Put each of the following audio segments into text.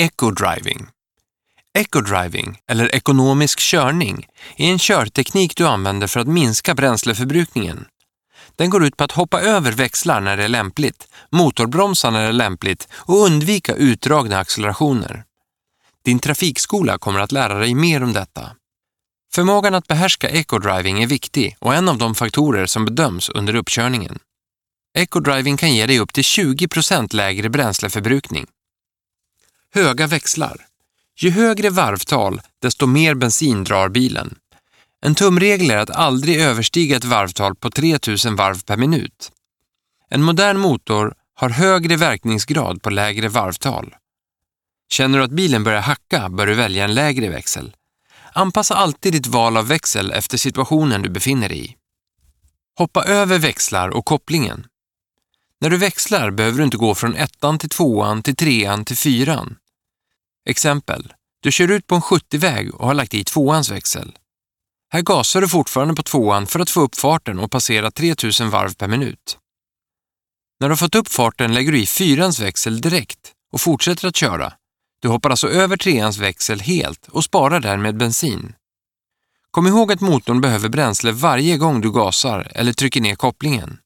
Eco-driving. Eco-driving, eller ekonomisk körning, är en körteknik du använder för att minska bränsleförbrukningen. Den går ut på att hoppa över växlar när det är lämpligt, motorbromsa när det är lämpligt och undvika utdragna accelerationer. Din trafikskola kommer att lära dig mer om detta. Förmågan att behärska eco-driving är viktig och en av de faktorer som bedöms under uppkörningen. Eco-driving kan ge dig upp till 20% lägre bränsleförbrukning. Höga växlar. Ju högre varvtal, desto mer bensin drar bilen. En tumregel är att aldrig överstiga ett varvtal på 3000 varv per minut. En modern motor har högre verkningsgrad på lägre varvtal. Känner du att bilen börjar hacka bör du välja en lägre växel. Anpassa alltid ditt val av växel efter situationen du befinner dig i. Hoppa över växlar och kopplingen. När du växlar behöver du inte gå från ettan till tvåan till trean till fyran. Exempel. Du kör ut på en 70-väg och har lagt i tvåans växel. Här gasar du fortfarande på tvåan för att få upp farten och passera 3000 varv per minut. När du har fått upp farten lägger du i fyrans växel direkt och fortsätter att köra. Du hoppar alltså över treans växel helt och sparar därmed bensin. Kom ihåg att motorn behöver bränsle varje gång du gasar eller trycker ner kopplingen.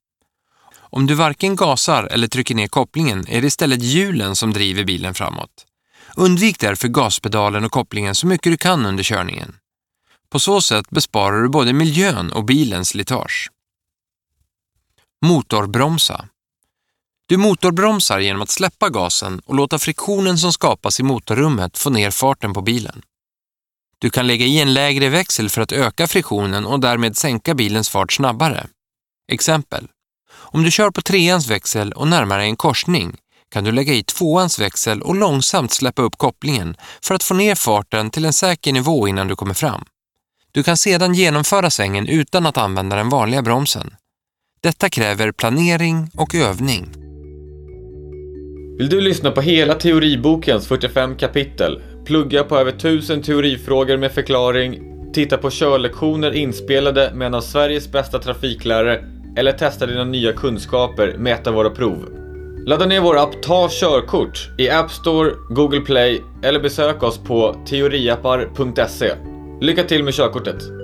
Om du varken gasar eller trycker ner kopplingen är det istället hjulen som driver bilen framåt. Undvik därför gaspedalen och kopplingen så mycket du kan under körningen. På så sätt besparar du både miljön och bilens slitage. Motorbromsa. Du motorbromsar genom att släppa gasen och låta friktionen som skapas i motorrummet få ner farten på bilen. Du kan lägga i en lägre växel för att öka friktionen och därmed sänka bilens fart snabbare. Exempel. Om du kör på treans växel och närmar dig en korsning kan du lägga i tvåans växel och långsamt släppa upp kopplingen för att få ner farten till en säker nivå innan du kommer fram. Du kan sedan genomföra svängen utan att använda den vanliga bromsen. Detta kräver planering och övning. Vill du lyssna på hela teoribokens 45 kapitel, plugga på över 1000 teorifrågor med förklaring, titta på körlektioner inspelade med en av Sveriges bästa trafiklärare eller testa dina nya kunskaper med ett av våra prov? Ladda ner vår app Ta körkort i App Store, Google Play eller besök oss på teoriappar.se. Lycka till med körkortet!